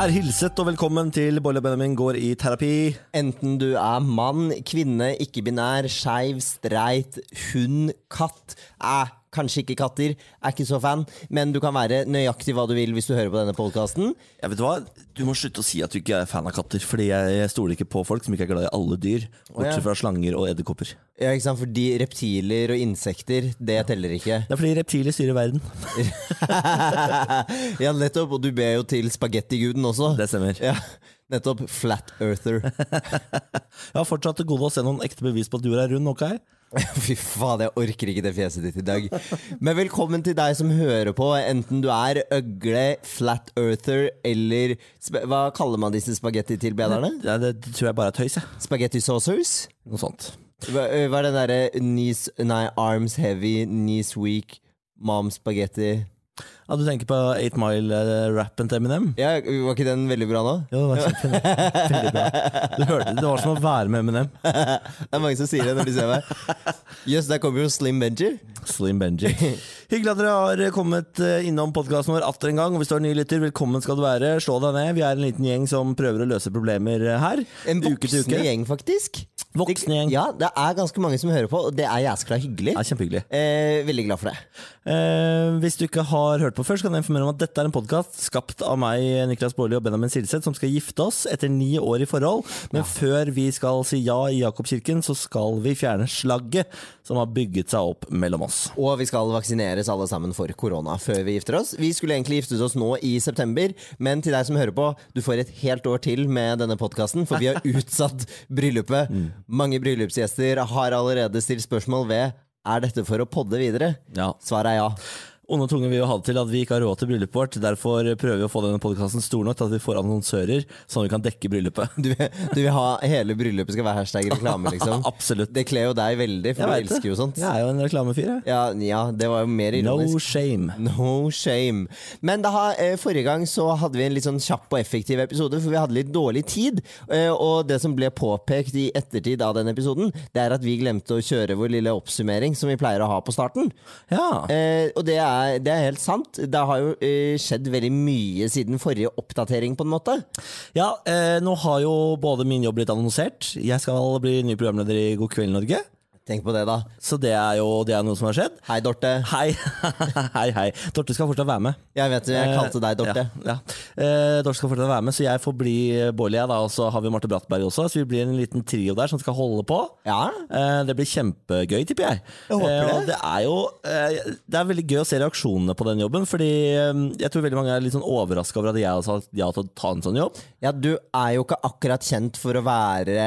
Vær hilset og velkommen til Bolle Benjamin går i terapi. Enten du er mann, kvinne, ikke-binær, skeiv, streit, hund, katt eh, Kanskje ikke katter, er ikke så fan, men du kan være nøyaktig hva du vil hvis du hører på denne podkasten. Ja, vet Du hva? Du må slutte å si at du ikke er fan av katter, Fordi jeg, jeg stoler ikke på folk som ikke er glad i alle dyr. Bortsett fra slanger og edderkopper. Ja, ikke sant? Fordi reptiler og insekter, det teller ikke. Det er fordi reptiler styrer verden. ja, nettopp. Og du ber jo til spagettiguden også. Det stemmer. Ja, nettopp. Flat earther. jeg har fortsatt til gode å se noen ekte bevis på at jorda er rund, ok? Fy faen, jeg orker ikke det fjeset ditt i dag. Men velkommen til deg som hører på, enten du er øgle, flat earther eller Hva kaller man disse spagettitilbederne? Ja, det, det tror jeg bare er tøys, Ja. Spagetti saucers? Noe sånt. Hva, hva er den derre knees Nei, arms heavy, knees weak, mom spagetti ja, Du tenker på 8 Mile-rappen til Eminem? Ja, Var ikke den veldig bra nå? Jo, det var kjempe, veldig bra. Du hørte Det var som å være med Eminem. det er mange som sier det når de ser meg. Jøss, yes, der kommer jo Slim Benji. Slim Benji. Hyggelig at dere har kommet eh, innom podkasten vår atter en gang. Hvis du er ny lytter, velkommen skal du være. Slå deg ned. Vi er en liten gjeng som prøver å løse problemer eh, her. En voksne gjeng, faktisk. Voksne gjeng. Ja, det er ganske mange som hører på, og det er jæskla hyggelig. Ja, kjempehyggelig. Eh, veldig glad for det. Eh, hvis du ikke har hørt på før, så kan jeg informere om at dette er en podkast skapt av meg, Niklas Baarli og Benjamin Silseth, som skal gifte oss etter ni år i forhold. Men ja. før vi skal si ja i Jakobkirken, så skal vi fjerne slagget som har bygget seg opp mellom oss. Og vi skal vaksineres alle sammen for korona før vi gifter oss. Vi skulle egentlig giftet oss nå i september, men til deg som hører på, du får et helt år til med denne podkasten, for vi har utsatt bryllupet. Mm. Mange bryllupsgjester har allerede stilt spørsmål ved er dette for å podde videre. Ja. Svaret er ja. Onde tunge vil jo ha det til at vi ikke har råd til bryllupet vårt. Derfor prøver vi å få denne podkasten stor nok til at vi får annonsører, sånn at vi kan dekke bryllupet. Du, du vil ha hele bryllupet skal være hashtag reklame, liksom? Absolutt. Det kler jo deg veldig, for du elsker jo sånt. Jeg er jo en reklamefyr, jeg. Ja, ja, det var jo mer ironisk. No shame. No shame. Men da, eh, forrige gang så hadde vi en litt sånn kjapp og effektiv episode, for vi hadde litt dårlig tid. Eh, og det som ble påpekt i ettertid av den episoden, det er at vi glemte å kjøre vår lille oppsummering som vi pleier å ha på starten. Ja. Eh, og det er er, det er helt sant. Det har jo uh, skjedd veldig mye siden forrige oppdatering, på en måte. Ja, eh, nå har jo både min jobb blitt annonsert. Jeg skal bli ny programleder i God kveld, Norge. Tenk på det, da. Så det er jo det er noe som har skjedd. Hei, Dorte. Hei, hei. hei. Dorte skal fortsatt være med. Jeg vet det, jeg kalte deg Dorte. Ja, ja. Eh, Dorte skal fortsatt være med, så jeg får bli Bårli, da. Og så har vi Marte Brattberg også, så vi blir en liten trio der som skal holde på. Ja. Eh, det blir kjempegøy, tipper jeg. Jeg håper eh, det. det er jo eh, Det er veldig gøy å se reaksjonene på den jobben, fordi eh, jeg tror veldig mange er litt sånn overraska over at jeg har sagt ja til å ta en sånn jobb. Ja, du er jo ikke akkurat kjent for å være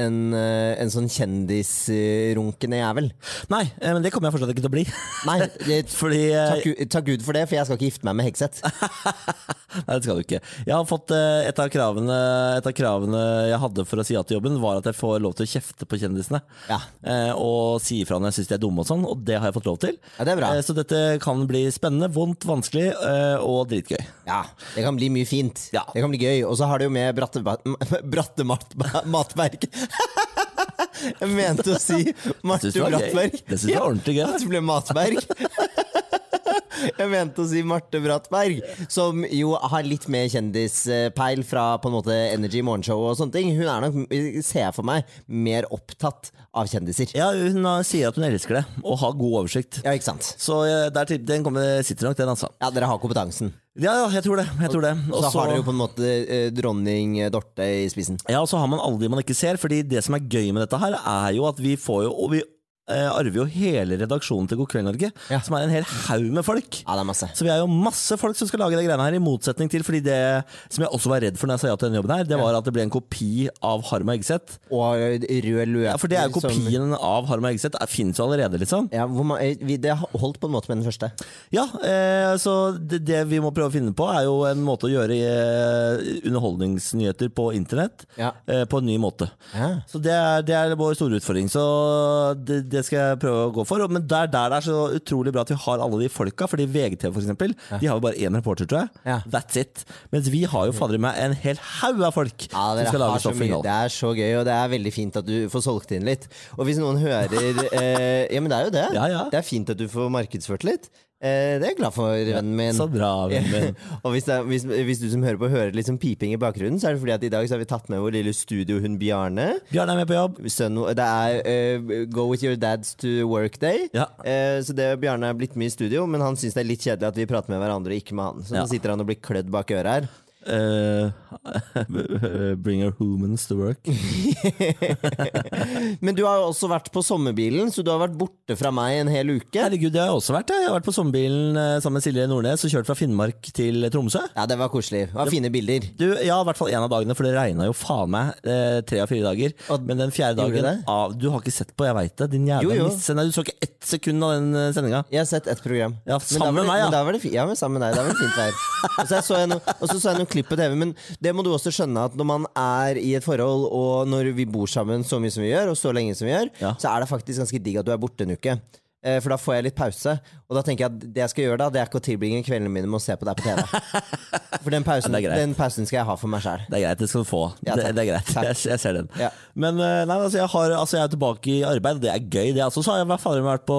en, eh, en sånn kjendisrunkende jævel. Nei, eh, men det kommer jeg fortsatt ikke til å bli. Nei, det, Fordi eh, takk, takk, Gud for det, for jeg skal ikke gifte meg med Hegseth. Nei, det skal du ikke. Jeg har fått eh, et av, kravene, et av kravene jeg hadde for å si ja til jobben, var at jeg får lov til å kjefte på kjendisene. Ja. Og si ifra når jeg syns de er dumme og sånn, og det har jeg fått lov til. Ja, det er bra. Så dette kan bli spennende, vondt, vanskelig og dritgøy. Ja, det kan bli mye fint. Ja. Det kan bli gøy. Og så har det jo med bratte, bratte mat, matverk Jeg mente å si Marte Brattberg. Det syns jeg var ordentlig gøy. At det ble Matberg. Jeg mente å si Marte Brattberg, som jo har litt mer kjendispeil fra på en måte Energy Morgenshow og sånne ting. Hun er nok, ser jeg for meg, mer opptatt av kjendiser. Ja, hun sier at hun elsker det, og har god oversikt. Ja, ikke sant? Så der, den kommer, sitter nok, den, altså. Ja, dere har kompetansen. Ja, ja, jeg tror det. Jeg tror det. Og så har dere jo på en måte eh, dronning Dorte i spissen. Ja, og så har man alle de man ikke ser. Fordi det som er gøy med dette her, er jo at vi får jo Og vi eh, arver jo hele redaksjonen til God kveld, Norge. Ja. Som er en hel haug med folk. Ja, det er masse. Så vi er jo masse folk som skal lage de greiene her, i motsetning til fordi det som jeg også var redd for når jeg sa ja til denne jobben her, det var at det ble en kopi av Harm og Hegseth. Og rød løper Ja, for det er jo som- kopien av Harm og Hegseth. Det fins jo allerede, liksom. Ja, hvor ma- eh, vi, det har holdt på en måte med den første. Ja, eh, så det, det vi må prøve å finne på, er jo en måte å gjøre eh, underholdningsnyheter på internett Ja. eh, på en ny måte. Ja. Så det er, det er vår store utfordring. Så det, det skal jeg prøve å gå for. Men der, der det er så utrolig bra at vi har alle de folka, fordi VGTV for eksempel, de har jo bare én reporter, tror jeg. Ja. That's it. Mens vi har jo fader meg en hel haug av folk Ja, som skal lage stoff. Det er så gøy, og det er veldig fint at du får solgt inn litt. Og hvis noen hører eh, Ja, men det er jo det. Ja, ja. Det er fint at du får markedsført litt. Eh, det er jeg glad for, vennen min. Så bra, vennen min. og hvis, det hvis, hvis du som hører på hører litt sånn piping i bakgrunnen, så er det fordi at i dag så har vi tatt med vår lille studiohund Bjarne. Bjarne er med på jobb. Sønn, det er uh, Go with your dads to work day. Ja. Eh, så det Bjarne er blitt med i studio, men han syns det er litt kjedelig at vi prater med hverandre og ikke med han. Så Ja. nå sitter han og blir klødd bak øret her. Eh, bring our humans to work. Men du har jo også vært på sommerbilen, så du har vært borte fra meg en hel uke. Herregud, det har jeg også vært. Jeg har vært på sommerbilen eh, sammen med Silje Nordnes og kjørt fra Finnmark til Tromsø. Ja, det var koselig. Det var fine bilder. Du, ja, i hvert fall en av dagene, for det regna jo faen meg eh, tre av fire dager. Og Men den fjerde dagen av, Du har ikke sett på, jeg veit det. Din jævla nisse. Nei, du så ikke ett sekund av den sendinga. Jeg har sett ett program. Ja, sammen med meg, ja. Men da var det ja, sammen med deg. Da var det fint vær. Og så så jeg noen og så så jeg noen klipp på TV, men det må du også skjønne at når man er i et forhold, og når vi bor sammen så mye som vi gjør, og så lenge som vi gjør, Ja. så er det faktisk ganske digg at du er borte en uke. Eh, For da får jeg litt pause. Og da tenker jeg at det jeg skal gjøre da, det er ikke å tilbringe kveldene mine med å se på deg på TV. For den pausen, Ja, den pausen skal jeg ha for meg sjæl. Det er greit, det skal du få. Ja, det, det er greit, jeg, jeg ser den. Ja. Men eh, nei, altså, jeg, har, altså, jeg er tilbake i arbeid, og det er gøy. Det, altså, så har jeg fall vært på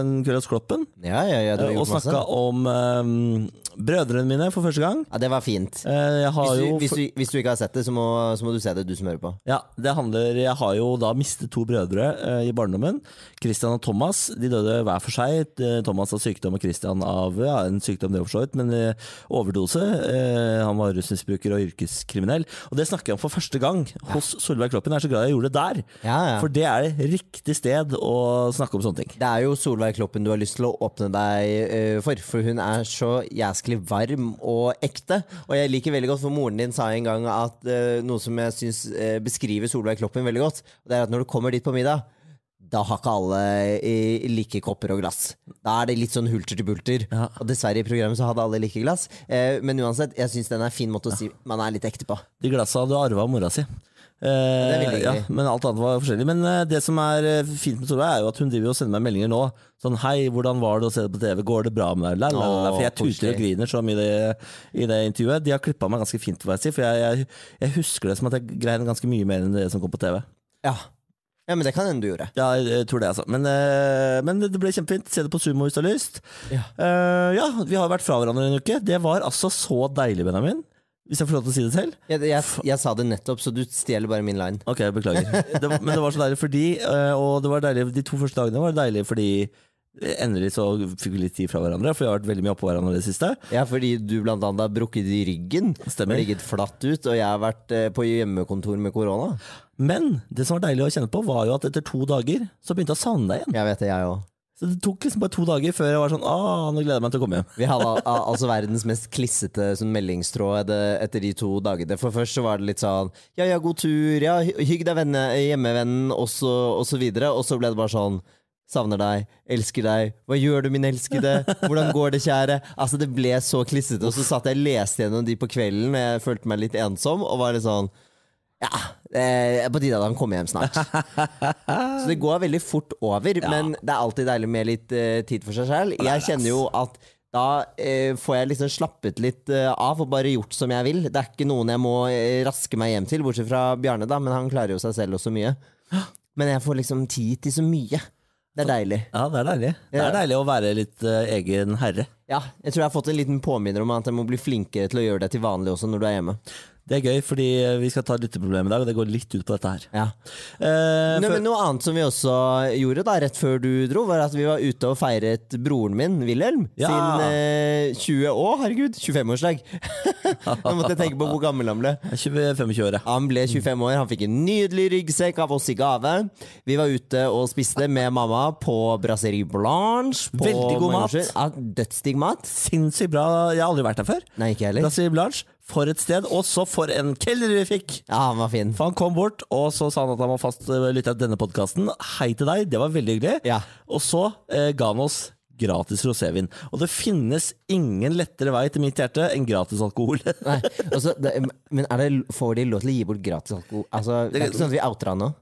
en Kloppen Ja, eh, og snakka om um, brødrene mine for første gang. Ja, det var fint. Eh, Hvis du, hvis, du, hvis du ikke har sett det, så må, så må du se det, du som hører på. Ja, det handler Jeg har jo da mistet to brødre eh, i barndommen. Christian og Thomas. De døde hver for seg. Eh, Thomas av sykdom og Christian av ja, en sykdom, det for så vidt, men eh, overdose. Eh, han var rusmisbruker og yrkeskriminell. Og det snakker jeg om for første gang hos Solveig Kloppen. Jeg er så glad jeg gjorde det der. Ja, ja. For det er riktig sted å snakke om sånne ting. Det er jo Solveig Kloppen du har lyst til å åpne deg for, for hun er så jæsklig varm og ekte. Og jeg liker veldig godt, for moren din sa en gang at noe som jeg syns beskriver Solveig Kloppen veldig godt, det er at når du kommer dit på middag da har ikke alle eh, like kopper og glass. Da er det litt sånn hulter til bulter. Ja. Og dessverre i programmet så hadde alle like glass. Eh, men uansett, jeg syns den er en fin måte å si man er litt ekte på. De glassa du arva av mora si. Eh, ja, men alt annet var forskjellig. Men eh, det som er eh, fint med Solveig, er jo at hun driver og sender meg meldinger nå. Sånn 'Hei, hvordan var det å se det på TV? Går det bra med deg?' La, la, la. For jeg tuter og griner så mye i det, i det intervjuet. De har klippa meg ganske fint. For jeg, jeg, jeg husker det som at jeg grein ganske mye mer enn det som kom på TV. Ja, ja men det kan hende du gjorde. Ja, jeg tror det, altså. Men, eh, men det ble kjempefint. Se det på Sumo hvis du har lyst. Ja. Eh, ja, vi har vært fra hverandre en uke. Det var altså så deilig, Benjamin. Hvis jeg får lov til å si det selv. Jeg, jeg, jeg sa det nettopp, så du stjeler bare min line. Ok, beklager. Det, var- men det var så deilig fordi eh, Og det var deilig de to første dagene var det deilig fordi endelig så fikk vi litt tid fra hverandre, for vi har vært veldig mye oppå hverandre det siste. Ja, fordi du blant annet har brukket i ryggen. Stemmer. Ligget flatt ut, og jeg har vært eh, på hjemmekontor med korona. Men det som var deilig å kjenne på, var jo at etter to dager så begynte jeg å savne deg igjen. Jeg vet det, jeg også. Så det tok liksom bare to dager før jeg var sånn ah, nå gleder jeg meg til å komme hjem. Vi hadde al al- altså verdens mest klissete sånn, meldingstråd etter de to dagene. For først så var det litt sånn Ja, ja, god tur. Ja, hygg deg, venne, hjemmevennen, og så, og så videre. Og så ble det bare sånn Savner deg, elsker deg, hva gjør du, min elskede? Hvordan går det, kjære? Altså, det ble så klissete. Og så satt jeg og leste gjennom de på kvelden, og jeg følte meg litt ensom, og var litt sånn Ja, er på tide at han kommer hjem snart. Så det går veldig fort over, men det er alltid deilig med litt eh, tid for seg selv. Jeg kjenner jo at da eh, får jeg liksom slappet litt eh, av og bare gjort som jeg vil. Det er ikke noen jeg må eh, raske meg hjem til, bortsett fra Bjarne, da, men han klarer jo seg selv også mye. Men jeg får liksom tid til så mye. Det er deilig. Ja, det er deilig. Det er deilig å være litt uh, egen herre. Ja, jeg tror jeg har fått en liten påminner om at jeg må bli flinkere til å gjøre det til vanlig også når du er hjemme. Det er gøy, fordi vi skal ta lytteproblemet dag, og det går litt ut på dette her. Ja. Eh, Nå, for... men noe annet som vi også gjorde da rett før du dro, var at vi var ute og feiret broren min, Wilhelm, Ja. sin eh, 20 år, herregud, 25-årsdag. Nå måtte jeg tenke på hvor gammel han ble. 25 år, ja. Han ble 25 år, han fikk en nydelig ryggsekk av oss i gave. Vi var ute og spiste med mamma på Brasserie Blanche. På Veldig god mat. Ja, Dødsdigg mat. Sinnssykt bra. Jeg har aldri vært der før. Nei, ikke heller. Brasserie Blanche, for et sted. Og så for en kelner vi fikk! Ja, han var fin. For han kom bort, og så sa han at han var fast eh, lytter til denne podkasten. Hei til deg, det var veldig hyggelig. Ja. Og så eh, ga han oss gratis rosévin. Og det finnes ingen lettere vei til mitt hjerte enn gratis alkohol. Nei, altså, det, men er det, får de lov til å gi bort gratis alkohol? Altså, det er ikke sånn at vi outer han nå?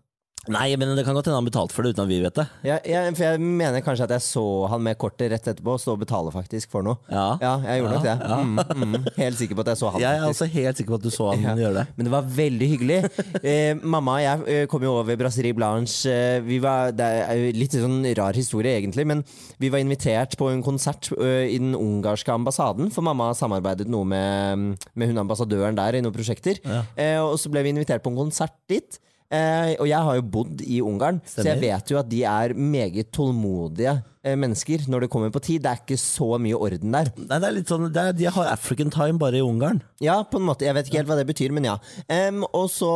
Nei, men det kan godt hende han betalte for det uten at vi vet det. Ja, ja, for jeg mener kanskje at jeg så han med kortet rett etterpå stå og betale faktisk for noe. Ja. jeg gjorde nok det. Ja, Mm, mm, helt sikker på at jeg så han. Jeg er faktisk. altså helt sikker på at du så han Ja. gjøre det. Men det var veldig hyggelig. Eh, mamma og jeg eh, kom jo over Brasserie Blanche. Eh, vi var, det er jo litt sånn rar historie, egentlig, men vi var invitert på en konsert eh, i den ungarske ambassaden. For mamma samarbeidet noe med, med hun ambassadøren der i noen prosjekter. Eh, og så ble vi invitert på en konsert dit. Eh, og jeg har jo bodd i Ungarn, så jeg vet jo at de er meget tålmodige eh, mennesker når det kommer på tid. Det er ikke så mye orden der. Nei, det er litt sånn, er, De har African time bare i Ungarn. Ja, på en måte. Jeg vet ikke helt hva det betyr, men ja. Um, og så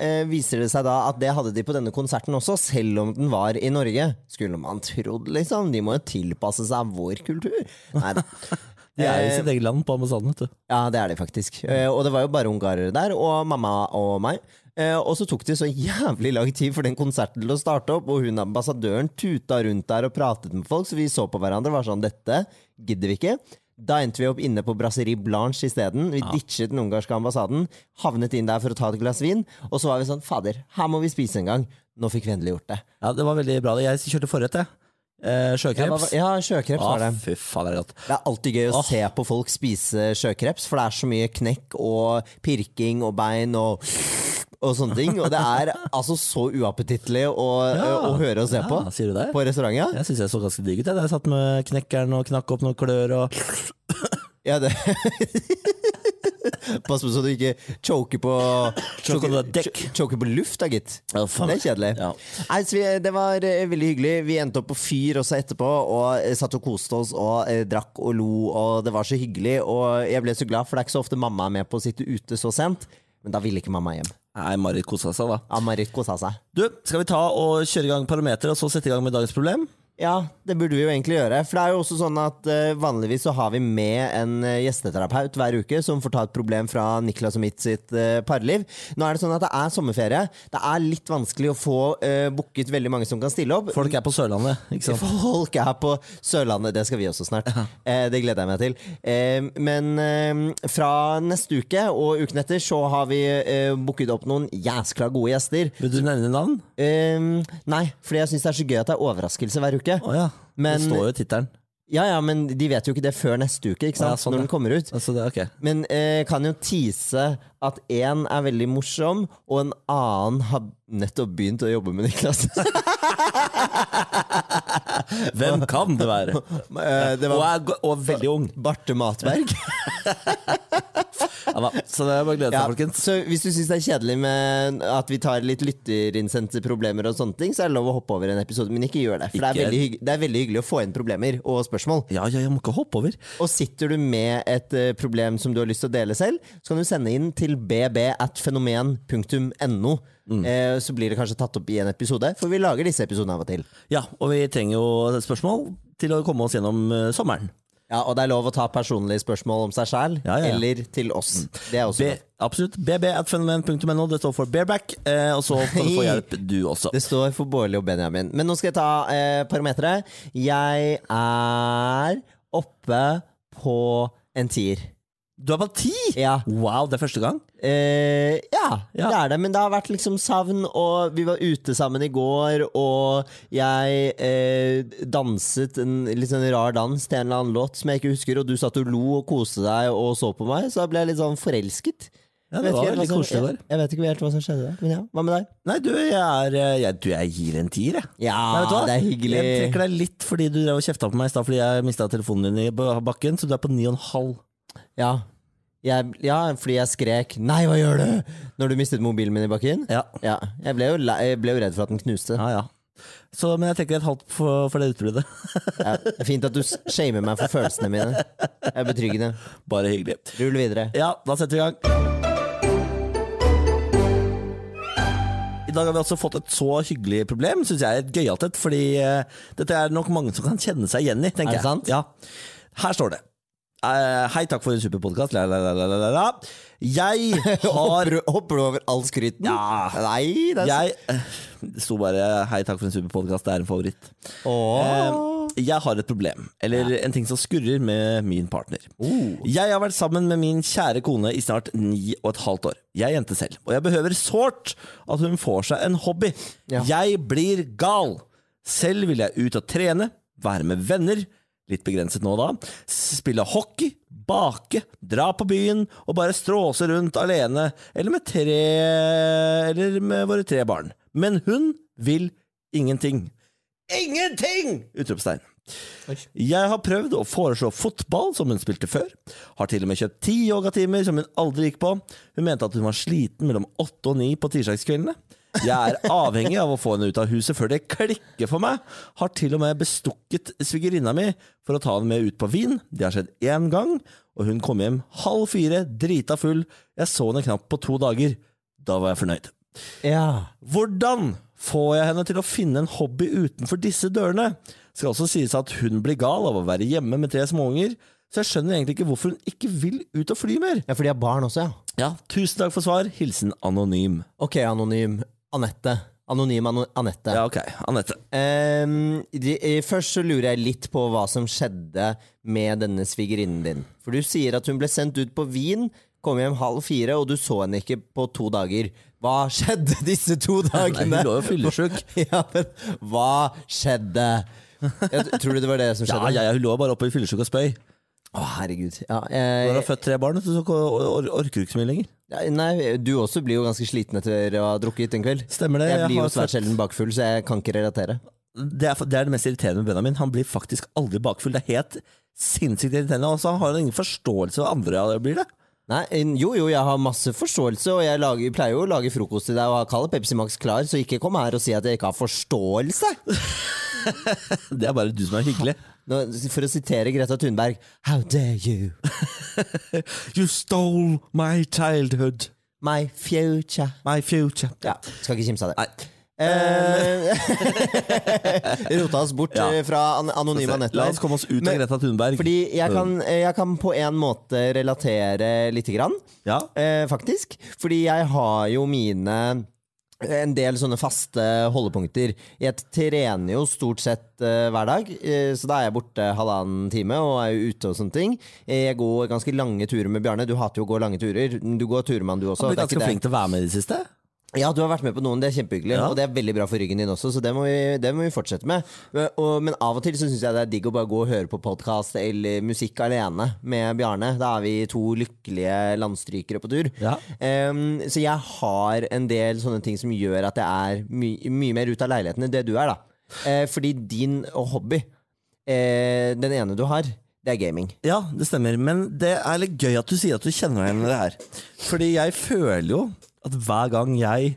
eh, viser det seg da at det hadde de på denne konserten også, selv om den var i Norge. Skulle man trodd, liksom. De må jo tilpasse seg vår kultur. Nei da. De er i sitt eget land på ambassaden. vet du. Ja, det er de faktisk. Eh, og det var jo bare ungarere der, og mamma og meg. Eh, og så tok det så jævlig lang tid for den konserten til å starte opp, og hun ambassadøren tuta rundt der og pratet med folk, så vi så på hverandre og var sånn Dette gidder vi ikke. Da endte vi opp inne på Brasserie Blanche isteden. Vi ditchet den ungarske ambassaden, havnet inn der for å ta et glass vin, og så var vi sånn Fader, her må vi spise en gang. Nå fikk vi endelig gjort det. Ja, Det var veldig bra. Jeg kjørte forrett, jeg. Eh, Sjøkreps. ja sjøkreps var det. fy faen, det er godt. Det er alltid gøy å Åh. se på folk spise sjøkreps, for det er så mye knekk og pirking og bein og, og sånne ting. Og det er altså så uappetittlig å, å høre og se på Ja, sier du det? på restaurant. Ja, Jeg syns jeg så ganske digg ut. jeg. Jeg satt med knekkeren og knakk opp noen klør og ja det Pass på så du ikke choker på Choker. Choker på luft, da, gitt. Oh. Det er kjedelig. Ja. Nei, så vi, det var eh, veldig hyggelig. Vi endte opp på fyr også etterpå, og eh, satt og koste oss og eh, drakk og lo, og det var så hyggelig. Og jeg ble så glad, for det er ikke så ofte mamma er med på å sitte ute så sent. Men da ville ikke mamma hjem. Nei, Marit kosa seg, da. Ja, Marit kosa seg. Du, skal vi ta og kjøre i gang parameter, og så sette i gang med dagens problem? Ja, det burde vi jo egentlig gjøre. For det er jo også sånn at uh, vanligvis så har vi med en eh, gjesteterapeut hver uke som får ta et problem fra Niklas og mitt sitt uh, parliv. Nå er det sånn at det er sommerferie. Det er litt vanskelig å få uh, booket veldig mange som kan stille opp. Folk er på Sørlandet, ikke sant? Folk er på Sørlandet, det skal vi også snart. Eh, det gleder jeg meg til. Men fra neste uke og uken etter så har vi booket opp noen jæskla gode gjester. Vil du nevne navn? Nei, fordi jeg syns det er så gøy at det er overraskelse hver uke. Å ja. Men- det står jo i tittelen. Ja, ja, men de vet jo ikke det før neste uke, ikke sant? Ja, sånn, når den kommer ut. Altså, det okay. ok. Men eh, kan jo tease at én er veldig morsom, og en annen har nettopp begynt å jobbe med Niklas. Hvem kan det være? det var, Og, er, og veldig ung. Barte Matberg. Ja. Så det er bare å glede seg, Ja, folkens. så hvis du syns det er kjedelig med at vi tar litt lytterinnsendte problemer, og sånne ting, så er det lov å hoppe over en episode, men ikke gjør det. For det er, veldig det er veldig hyggelig å få inn problemer og spørsmål. Ja, ja, jeg må ikke hoppe over. Og sitter du med et eh, problem som du har lyst til å dele selv, så kan du sende inn til bb.fenomen.no. Mm. Eh, så blir det kanskje tatt opp i en episode, for vi lager disse episodene av og til. Ja, og vi trenger jo spørsmål til å komme oss gjennom eh, sommeren. Ja, Og det er lov å ta personlige spørsmål om seg sjæl, Ja, ja, ja. eller til oss. Det er også B, lov. absolutt. bb.fenomen.no. Det står for bareback, eh, og så kan du få hjelp, du også. Det står for Bårli og Benjamin. Men nå skal jeg ta eh, parameteret. Jeg er oppe på en tier. Du er på ti! Ja. Wow, det er første gang? Eh, ja, Ja. det er det. Men det har vært liksom savn, og vi var ute sammen i går, og jeg eh, danset en litt sånn rar dans til en eller annen låt som jeg ikke husker, og du satt og lo og koste deg og så på meg, så da ble jeg litt sånn forelsket. Ja, det var veldig koselig der. Jeg, vet ikke helt hva som skjedde der, men ja. Hva med deg? Nei, du, jeg, er, eh, jeg, du, jeg gir en tier, jeg. Ja, Nei, det er hyggelig. Jeg trekker deg litt fordi du drev og kjefta på meg i stad fordi jeg mista telefonen din i bakken, så du er på ni og en halv. Ja. Jeg, ja, fordi jeg skrek 'nei, hva gjør du?' når du mistet mobilen min i bakken. Ja. Ja, jeg ble jo, jeg ble jo redd for at den knuste. Ja, ja. Så, men jeg tenker et halvt for, for det utbruddet. Ja, det er fint at du shamer meg for følelsene mine. Det er betryggende. Bare hyggelig. Rull videre. Ja, da setter vi i gang. I dag har vi også fått et så hyggelig problem, syns jeg. Et gøyalt et. Fordi uh, dette er nok mange som kan kjenne seg igjen i, tenker Er det jeg. sant? Ja. Her står det. Eh, hei, takk for en super podkast. Jeg har Hopper, du- over all skryten? Ja. Nei, det er jeg, eh, Det sto bare 'hei, takk for en super podkast'. Det er en favoritt. Åh. Eh, jeg har et problem, eller en ting som skurrer med min partner. Jeg har vært sammen med min kjære kone i snart ni og et halvt år. Jeg er jente selv, og jeg behøver sårt at hun får seg en hobby. Ja. Jeg blir gal. Selv vil jeg ut og trene, være med venner, litt begrenset nå da, spille hockey, bake, dra på byen og bare stråse rundt alene, eller med tre Eller med våre tre barn. Men hun vil ingenting. Ingenting! Utropstegn. Jeg har prøvd å foreslå fotball, som hun spilte før. Har til og med kjøpt ti yogatimer som hun aldri gikk på. Hun mente at hun var sliten mellom åtte og ni på tirsdagskveldene. Jeg er avhengig av å få henne ut av huset før det klikker for meg. Har til og med bestukket svigerinna mi for å ta henne med ut på vin. Det har skjedd én gang, og hun kom hjem halv fire, drita full. Jeg så henne knapt på to dager. Da var jeg fornøyd. Ja. Hvordan får jeg henne til å finne en hobby utenfor disse dørene? Skal også sies at hun blir gal av å være hjemme med tre småunger, så jeg skjønner egentlig ikke hvorfor hun ikke vil ut og fly mer. ja, for de har barn også, ja. Ja, tusen takk for svar. Hilsen Anonym. Ok, anonym Anette. Anonym Anette. Ja, ok. Anette. Um, de, først så lurer jeg litt på hva som skjedde med denne svigerinnen din. For du sier at hun ble sendt ut på Wien, kom hjem halv fire, og du så henne ikke på to dager. Hva skjedde disse to Nei, dagene? hun lå jo fyllesyk. ja, men hva skjedde? Jeg, tror du det var det som Ja, skjedde? ja, ja, hun lå bare oppe i fyllesyk og spøy. Å, herregud. Ja, Når du jeg, har født tre barn, så or or orker du ikke så mye lenger. nei, du også blir jo ganske sliten etter å ha drukket en kveld. Stemmer det. Jeg jeg blir jo svært sjelden bakfull, så jeg kan ikke relatere. det, er, det er det mest irriterende med Benjamin. Han blir faktisk aldri bakfull. Det er helt sinnssykt irriterende. Og så har han ingen forståelse av andre ja, blir det. Nei, jo, jo, jeg har masse forståelse, og jeg lager, pleier jo å lage frokost til deg og ha kald Pepsi Max klar, så ikke kom her og si at jeg ikke har forståelse. Det er bare du som er hyggelig. Nå, for å sitere Greta Thunberg How dare you? You stole my childhood, My future. my future. Ja, skal ikke kimse av det. Nei. Eh, Rota oss bort Ja. eh, fra anonyme nettverk. La oss komme oss ut av Greta Thunberg. Fordi jeg kan, eh, jeg kan på en måte relatere lite grann, Ja. eh, faktisk. Fordi jeg har jo mine en del sånne faste holdepunkter. Jeg trener jo stort sett uh, hver dag, uh, så da er jeg borte halvannen time og er jo ute og sånne ting. Jeg går ganske lange turer med Bjarne. Du hater jo å gå lange turer. Du går du også. Han du også Har ikke ganske flink til å være med i det siste. Ja, du har vært med på noen, det er kjempehyggelig. Ja. Og det er veldig bra for ryggen din også, så det må vi, det må vi fortsette med. Men- Og, men av og til så syns jeg det er digg å bare gå og høre på podkast eller musikk alene med Bjarne. Da er vi to lykkelige landstrykere på tur. Ja. Um, så jeg har en del sånne ting som gjør at jeg er my mye mer ute av leiligheten enn det du er, da. Uh, fordi din hobby, uh, den ene du har, det er gaming. Ja, det stemmer. Men det er litt gøy at du sier at du kjenner deg igjen i det her. Fordi jeg føler jo at hver gang jeg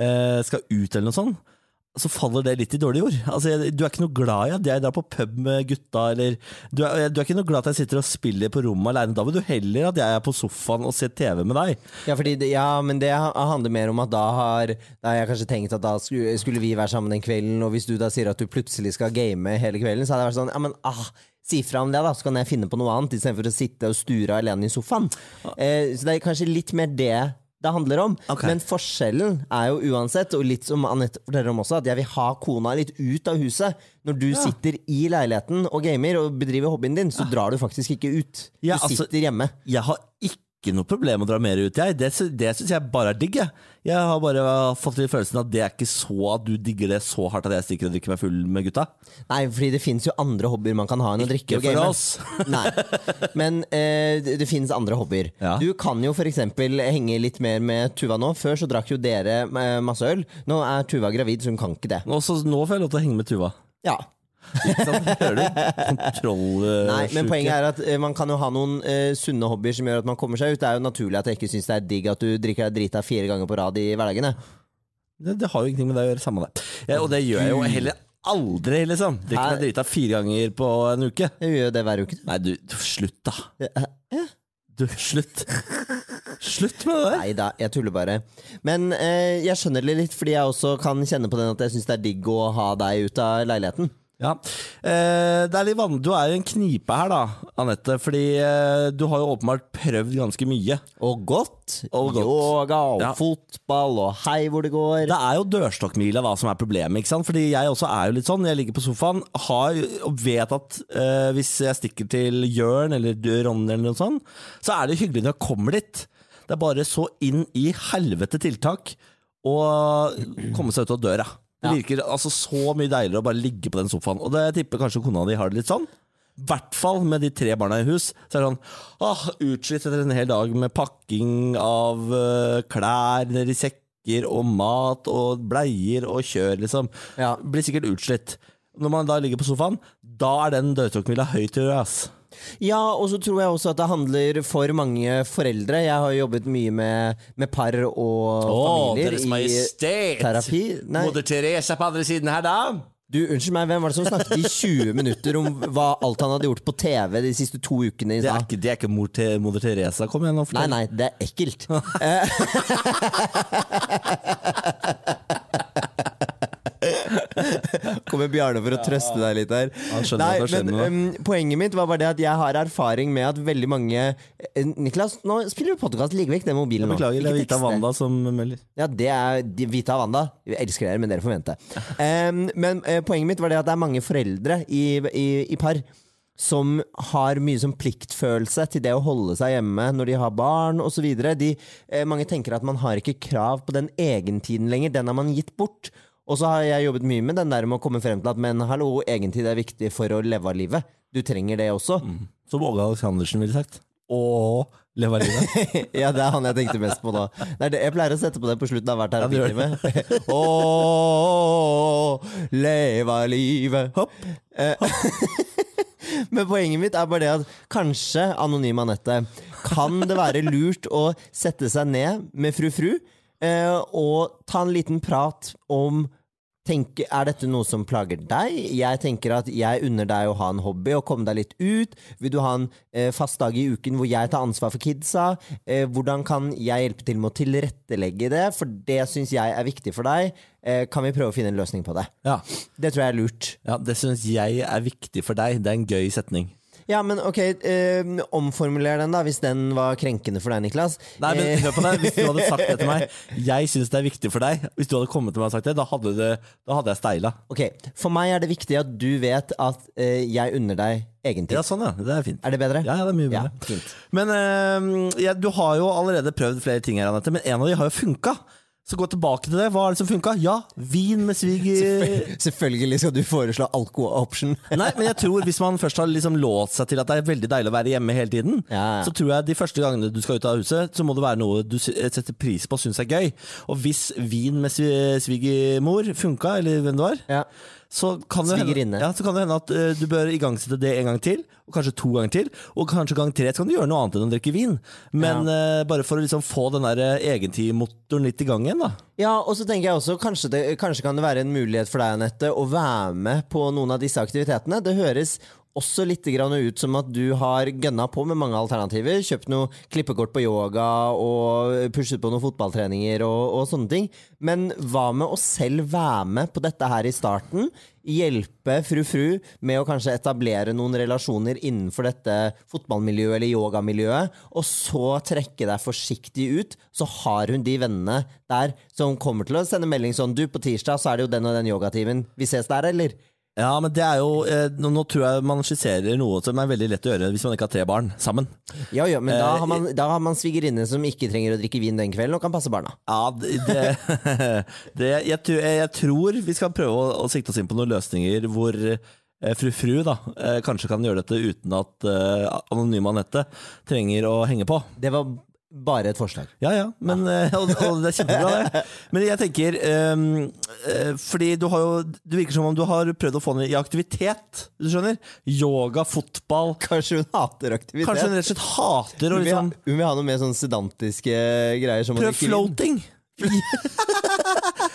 eh, skal ut eller noe sånt, så faller det litt i dårlig jord. Altså, jeg, du er ikke noe glad i at jeg drar på pub med gutta, eller du er, du er ikke noe glad i at jeg sitter og spiller på rommet alene. Da vil du heller at jeg er på sofaen og ser TV med deg. Ja, fordi ja, men det handler mer om at da har, da har jeg kanskje tenkt at da skulle, skulle vi være sammen den kvelden, og hvis du da sier at du plutselig skal game hele kvelden, så hadde jeg vært sånn Ja, men ah, si fra om det, da, så kan jeg finne på noe annet, istedenfor å sitte og sture alene i sofaen. Eh, så det er kanskje litt mer det det handler om. Okay. Men forskjellen er jo uansett, og litt som Anette forteller om også, at jeg vil ha kona litt ut av huset. Når du sitter i leiligheten og gamer og bedriver hobbyen din, så drar du faktisk ikke ut. Du Ja, altså- sitter hjemme. Jeg har ikke noe problem å dra mer ut, jeg. Det, det syns jeg bare er digg. Jeg. jeg har bare fått litt følelsen at det er ikke så at du digger det så hardt at jeg stikker og drikker meg full med gutta. Nei, fordi det finnes jo andre hobbyer man kan ha enn å drikke Ikke og game. Nei, men eh, det, det finnes andre hobbyer. Ja. Du kan jo f.eks. henge litt mer med Tuva nå. Før så drakk jo dere eh, masse øl. Nå er Tuva gravid, så hun kan ikke det. Nå, så, nå får jeg lov til å henge med Tuva. Ja. Hører du? Kontrollsjuke. Nei, men poenget er at eh, man kan jo ha noen eh, sunne hobbyer som gjør at man kommer seg ut. Det er jo naturlig at jeg ikke syns det er digg at du drikker deg drita fire ganger på rad i hverdagen. det, det har jo ingenting med deg å gjøre. Samme det. Ja, og det gjør jeg jo heller aldri, liksom. Drikker meg drita fire ganger på en uke. Jeg gjør jo det hver uke. Nei, du, slutt, da. Eh, Du, slutt. Slutt med det der. Nei da, jeg tuller bare. Men eh, jeg skjønner det litt, fordi jeg også kan kjenne på den at jeg syns det er digg å ha deg ut av leiligheten. Ja. Eh, det er litt vanlig. Du er i en knipe her, da, Anette. Fordi eh, du har jo åpenbart prøvd ganske mye. Og godt. Og godt. Yoga og Ja. fotball og hei hvor det går. Det er jo dørstokkmila da som er problemet. ikke sant? Fordi jeg også er jo litt sånn. Jeg ligger på sofaen har, og vet at eh, hvis jeg stikker til Jørn eller Ronny eller noe sånt, så er det hyggelig når jeg kommer dit. Det er bare så inn i helvete tiltak å komme seg ut av døra. Det virker altså så mye deiligere å bare ligge på den sofaen. Og det tipper kanskje kona di har det litt sånn. I hvert fall med de tre barna i hus. Så er det sånn åh, utslitt etter en hel dag med pakking av uh, klær nedi sekker og mat og bleier og kjør, liksom. Ja. Blir sikkert utslitt. Når man da ligger på sofaen, da er den dørstokkmila høyt til øret, ass. Ja, og så tror jeg også at det handler for mange foreldre. Jeg har jobbet mye med, med par og familier i terapi. Nei, Moder Teresa på andre siden her, da? du, unnskyld meg, hvem var det som snakket i 20 minutter om hva alt han hadde gjort på TV de siste to ukene Det er ikke, det er ikke mor til moder Teresa. Kom igjen, nå. Nei, nei, det er ekkelt. Kommer Bjarne for å trøste deg litt. Han Nei, men um, Poenget mitt var bare det at jeg har erfaring med at veldig mange Niklas, nå spiller du podkast. Legg vekk den mobilen nå. Beklager, det er Vita. Wanda som melder. Ja, det er Vita Wanda. Jeg elsker dere, men dere får vente. Um, men uh, poenget mitt var det at det er mange foreldre i, i, i par som har mye som pliktfølelse til det å holde seg hjemme når de har barn osv. Eh, mange tenker at man har ikke krav på den egentiden lenger. Den har man gitt bort. Og så har jeg jobbet mye med den der med å komme frem til at men hallo, egentid er viktig for å leve av livet. Du trenger det også. Som Åge Aleksandersen ville sagt. Å leve av livet. ja, det er han jeg tenkte mest på da. Det er det, jeg pleier å sette på det på slutten av hver Ja, terapitime. Ååå, leve av livet. Hopp. Eh, Men poenget mitt er bare det at kanskje, Anonyme Anette, kan det være lurt å sette seg ned med fru Fru eh, og ta en liten prat om Tenk, er dette noe som plager deg? Jeg tenker at jeg unner deg å ha en hobby og komme deg litt ut. Vil du ha en eh, fast dag i uken hvor jeg tar ansvar for kidsa? Eh, hvordan kan jeg hjelpe til med å tilrettelegge det? For det syns jeg er viktig for deg. Eh, kan vi prøve å finne en løsning på det? Ja. Det tror jeg er lurt. ja, det syns jeg er viktig for deg. Det er en gøy setning. Ja, men ok, eh, omformuler den da, hvis den var krenkende for deg, Niklas. Nei, men Eh, hør på deg, Hvis du hadde sagt det til meg Jeg syns det er viktig for deg. Hvis du hadde kommet til meg og sagt det, da hadde, det, da hadde jeg steila. ok, For meg er det viktig at du vet at eh, jeg unner deg egentid. Ja, sånn, ja. Det er fint. Er det bedre? Ja, ja, det er mye bedre. Ja, Men eh, ja, du har jo allerede prøvd flere ting her, Anette, men en av de har jo funka. Så gå tilbake til det. Hva er det som funka? Ja, vin med sviger... Selvfølgelig skal du foreslå alko-option. Nei, men jeg tror hvis man først har liksom låst seg til at det er veldig deilig å være hjemme hele tiden, Ja, ja. så tror jeg de første gangene du skal ut av huset, så må det være noe du setter pris på og syns er gøy. Og hvis vin med svi- svigermor funka, eller hvem det var, Ja. Så kan det hende, ja, så kan det hende at uh, du bør igangsette det en gang til, og kanskje to ganger til. Og kanskje gang tre så kan du gjøre noe annet enn å drikke vin. Men eh, bare for å liksom få den der egentidmotoren litt i gang igjen, da. Ja, og så tenker jeg også kanskje, det, kanskje kan det være en mulighet for deg, Anette, å være med på noen av disse aktivitetene. Det høres også litt ut som at du har gønna på med mange alternativer. Kjøpt noe klippekort på yoga og pushet på noen fotballtreninger og, og sånne ting. Men hva med å selv være med på dette her i starten? Hjelpe fru Fru med å kanskje etablere noen relasjoner innenfor dette fotballmiljøet eller yogamiljøet, og så trekke deg forsiktig ut, så har hun de vennene der som kommer til å sende melding sånn Du, på tirsdag så er det jo den og den yogatimen. Vi ses der, eller? Ja, men det er jo eh, nå, nå tror jeg man skisserer noe som er veldig lett å gjøre hvis man ikke har tre barn sammen. Ja, ja, men da Eh, har man, da har man svigerinne som ikke trenger å drikke vin den kvelden, og kan passe barna. Ja, det, det, jeg, tror- jeg tror vi skal prøve å, å sikte oss inn på noen løsninger hvor eh, fru Fru da, eh, kanskje kan gjøre dette uten at eh, anonyme Anette trenger å henge på. Det var Bare et forslag. Ja, ja, men, eh, og, og det er kjempebra, det. Men jeg tenker eh, Fordi du har jo Det virker som om du har prøvd å få henne i aktivitet. Du skjønner? Yoga, fotball. Kanskje hun hater aktivitet? Kanskje hun rett og slett hater hun, vil ha, liksom hun vil ha noe mer sånn sedantiske greier. Som Prøv floating!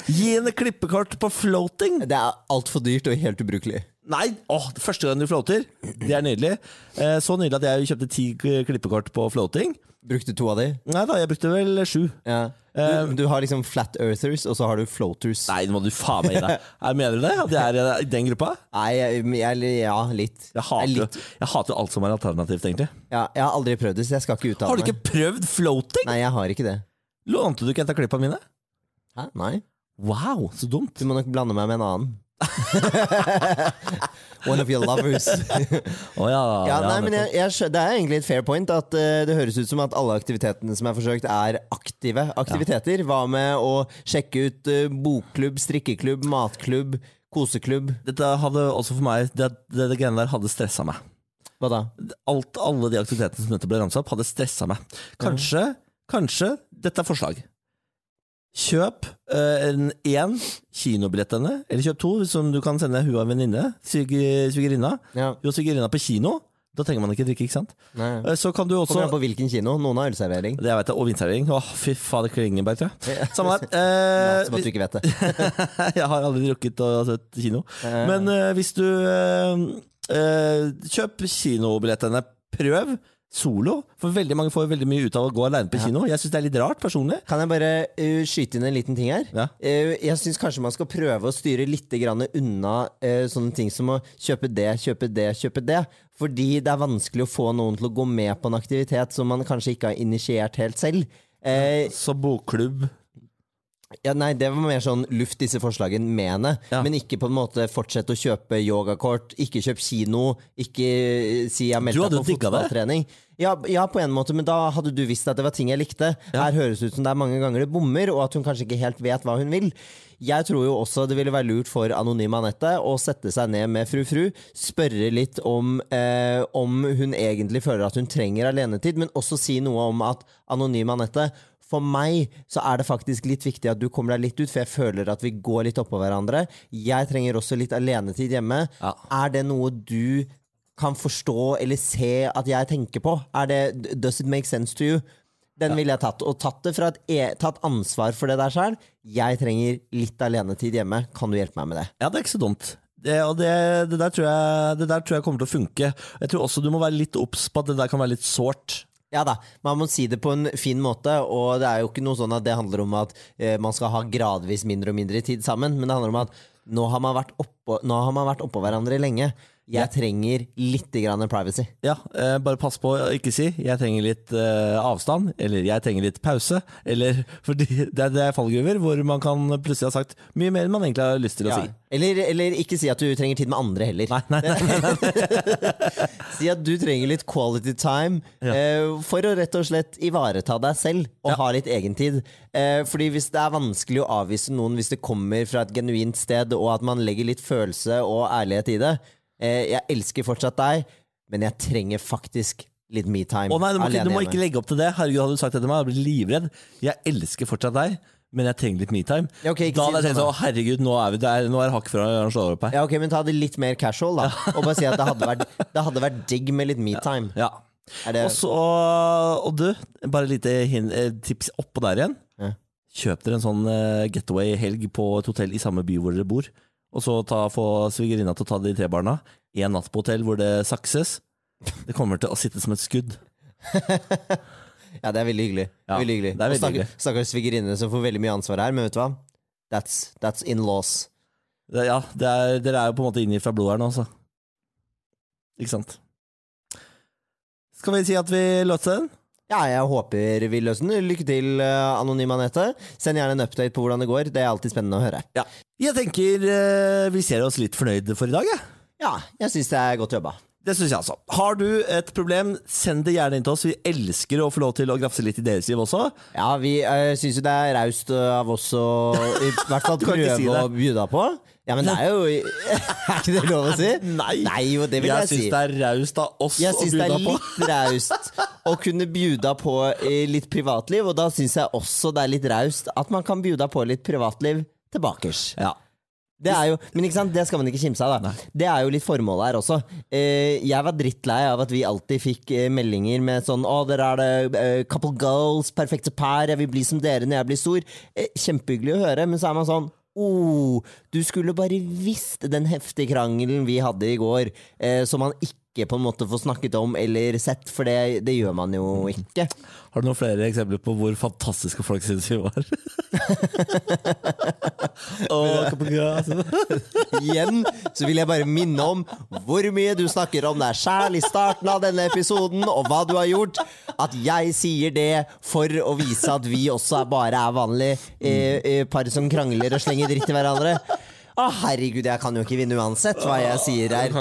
Gi henne klippekort på floating! Det er altfor dyrt og helt ubrukelig. Nei! Åh, første gang du floater, det er nydelig. Eh, Så nydelig at jeg kjøpte ti klippekort på floating. Brukte to av de? Nei da, jeg brukte vel sju. Ja. Du, du har liksom flat earthers, og så har du floaters. Nei, nå må du faen meg gi deg. Er- Mener du det? At jeg er i den gruppa? Nei, jeg, jeg, ja, litt. Jeg hater, Jeg litt. jeg hater alt som er alternativt, egentlig. Ja, jeg har aldri prøvd det, så jeg skal ikke uttale Har du ikke prøvd floating? Nei, jeg har ikke det. Lånte du ikke et av klippene mine? Hæ? Nei. Wow, så dumt. Du må nok blande meg med en annen. One of your lovers. oh, ja, Ja, nei, men jeg, jeg, Det er egentlig et fair point at uh, det høres ut som at alle aktivitetene som er forsøkt, er aktive aktiviteter. Hva med å sjekke ut uh, bokklubb, strikkeklubb, matklubb, koseklubb? Dette hadde også for meg Det, det, det greiene der hadde stressa meg. Hva da? Alt, alle de aktivitetene som dette ble ramsa opp, hadde stressa meg. Kanskje, kanskje Dette er forslag. Kjøp én en én kinobillett henne, eller kjøp to, som du kan sende hun og en venninne. svig- Svigerinna. Ja, Hun har svigerinna på kino. Da trenger man ikke drikke, ikke sant? nei. Eh, Så kan du også Kommer an på hvilken kino. Noen har ølservering. Det jeg vet Og vinservering. Åh, fy fader, Klingenberg, tror jeg. Samme her der. som at Eh, du ikke vet det. jeg har aldri drukket og sett kino. Eh. Men eh, hvis du eh, eh, Kjøp kinobillettene. Prøv solo. For veldig mange får veldig mye ut av å gå alene på kino. Jeg syns det er litt rart, personlig. Kan jeg bare uh, skyte inn en liten ting her? Ja. Uh, jeg syns kanskje man skal prøve å styre litt grann unna uh, sånne ting som å kjøpe det, kjøpe det, kjøpe det. Fordi det er vanskelig å få noen til å gå med på en aktivitet som man kanskje ikke har initiert helt selv. Ja, Så bokklubb ja, nei, Det var mer sånn luft disse forslagene med henne. Ja. Men ikke på en måte fortsette å kjøpe yogakort, ikke kjøp kino, ikke eh, si jeg meldte hadde på fotballtrening. Ja, ja, på en måte, men da hadde du visst at det var ting jeg likte. Her høres det ut som det er mange ganger det bommer, og at hun kanskje ikke helt vet hva hun vil. Jeg tror jo også det ville være lurt for Anonyme Anette å sette seg ned med fru Fru, spørre litt om, eh, om hun egentlig føler at hun trenger alenetid, men også si noe om at Anonyme Anette for meg så er det faktisk litt viktig at du kommer deg litt ut, for jeg føler at vi går litt oppå hverandre. Jeg trenger også litt alenetid hjemme. Ja. Er det noe du kan forstå eller se at jeg tenker på? Er det, does it make sense to you? Den ville jeg tatt. Og tatt, e tatt ansvar for det der sjøl. Jeg trenger litt alenetid hjemme. Kan du hjelpe meg med det? Ja, det er ikke så dumt. Det, og det, det, der tror jeg, det der tror jeg kommer til å funke. Jeg tror også du må være litt obs på at det der kan være litt sårt. Ja da, man må si det på en fin måte, og det er jo ikke noe sånn at det handler om at eh, man skal ha gradvis mindre og mindre tid sammen, men det handler om at nå har man vært oppå, har man vært oppå hverandre lenge. Jeg trenger litt grann privacy. Ja, eh, bare pass på å ikke si 'jeg trenger litt eh, avstand', eller 'jeg trenger litt pause'. Eller, for det det er fallgruver hvor man kan plutselig ha sagt mye mer enn man egentlig har lyst til å Ja. si. Eller, eller ikke si at du trenger tid med andre heller. Nei, nei, nei, Si at du trenger litt quality time eh, for å rett og slett ivareta deg selv og Ja. ha litt egentid. Eh, fordi hvis det er vanskelig å avvise noen hvis det kommer fra et genuint sted, og at man legger litt følelse og ærlighet i det Jeg elsker fortsatt deg, men jeg trenger faktisk litt me-time. Å nei, du må, ikke, du må ikke legge opp til det. Herregud, hadde du sagt det til meg, hadde jeg blitt livredd. Jeg elsker fortsatt deg, men jeg trenger litt metime. Ja, okay, da hadde jeg tenkt sånn, herregud, nå er, vi, det er, nå er det hakk fra han slår opp her. Ja, ok, men ta det litt mer casual, da. Og bare si at det hadde vært, det hadde vært digg med litt me-time. Ja. Er det Og så, og du, bare et lite eh, tips oppå der igjen. Ja. Kjøp dere en sånn eh, getaway-helg på et hotell i samme by hvor dere bor. Og så ta, få svigerinna til å ta de tre barna. En natt på hotell hvor det sakses. Det kommer til å sitte som et skudd. Ja, det er veldig hyggelig. Ja, veldig hyggelig. det er veldig hyggelig. Stakkars svigerinne som får veldig mye ansvar her, men vet du hva? That's, that's in laws. Det, ja, det er, dere er jo på en måte inni fra blodet her nå, så. Ikke sant? Skal vi si at vi låter den? Ja, jeg håper vi løser den. Lykke til, eh, Anonym Anette. Send gjerne en update på hvordan det går. Det er alltid spennende å høre. Ja. Jeg tenker eh, vi ser oss litt fornøyde for i dag, jeg. Ja, jeg syns det er godt jobba. Det synes jeg altså. Har du et problem, send det gjerne inn til oss. Vi elsker å få lov til å grafse litt i deres liv også. Ja, vi uh, syns jo det er raust av oss å i hvert fall prøve si å bjuda på. Ja, men det er jo Er ikke det lov å si? Nei. Nei jo, det vil jeg, Jeg si. syns det er raust av oss Jeg å syns det er litt raust å kunne bjuda på litt privatliv, og da syns jeg også det er litt raust at man kan bjuda på litt privatliv tilbakers. Ja. Det er jo, men ikke sant, det skal man ikke kimse av. da Det er jo litt formålet her også. Eh, jeg var drittlei av at vi alltid fikk eh, meldinger med sånn 'Å, dere er det eh, couple goals, perfekte pair, jeg vil bli som dere når jeg blir stor'. Eh, kjempehyggelig å høre, men så er man sånn Oh, du skulle bare visst den heftige krangelen vi hadde i går, eh, som han ikke på en måte får snakket om eller sett, for det, det gjør man jo ikke. Har du noen flere eksempler på hvor fantastiske folk syns vi var? Igjen så vil jeg bare minne om hvor mye du snakker om deg sjæl i starten av denne episoden, og hva du har gjort. At jeg sier det for å vise at vi også bare er vanlige eh, eh, par som krangler og slenger dritt til hverandre. Å, herregud, jeg kan jo ikke vinne uansett hva jeg sier her.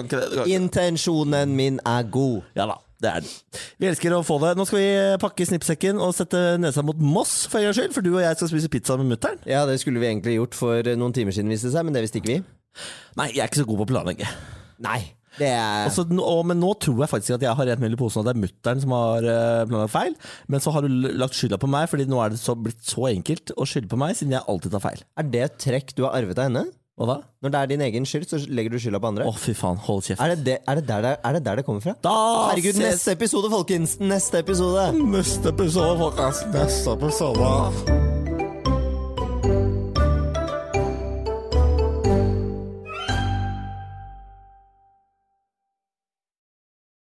Intensjonen min er god. Ja da, det er den. Vi elsker å få det. Nå skal vi pakke snippsekken og sette nesa mot Moss for en gangs skyld, for du og jeg skal spise pizza med mutter'n. Ja, det skulle vi egentlig gjort for noen timer siden, viste det seg, men det visste ikke vi. Nei, jeg er ikke så god på å planlegge. Nei, det er Også, og, men nå tror jeg faktisk at jeg har rent mel i posen, og det er mutter'n som har uh, planlagt feil. Men så har du lagt skylda på meg, Fordi nå er det så, blitt så enkelt å skylde på meg, siden jeg alltid tar feil. Er det et trekk du har arvet av henne? Hva da? Når det er din egen skyld, så legger du skylda på andre? Å, fy faen, hold kjeft. Er det, det, er, det der det, er det der det kommer fra? Da Herregud, ses- neste episode, folkens! Neste episode! Neste episode, folkens. Neste episode.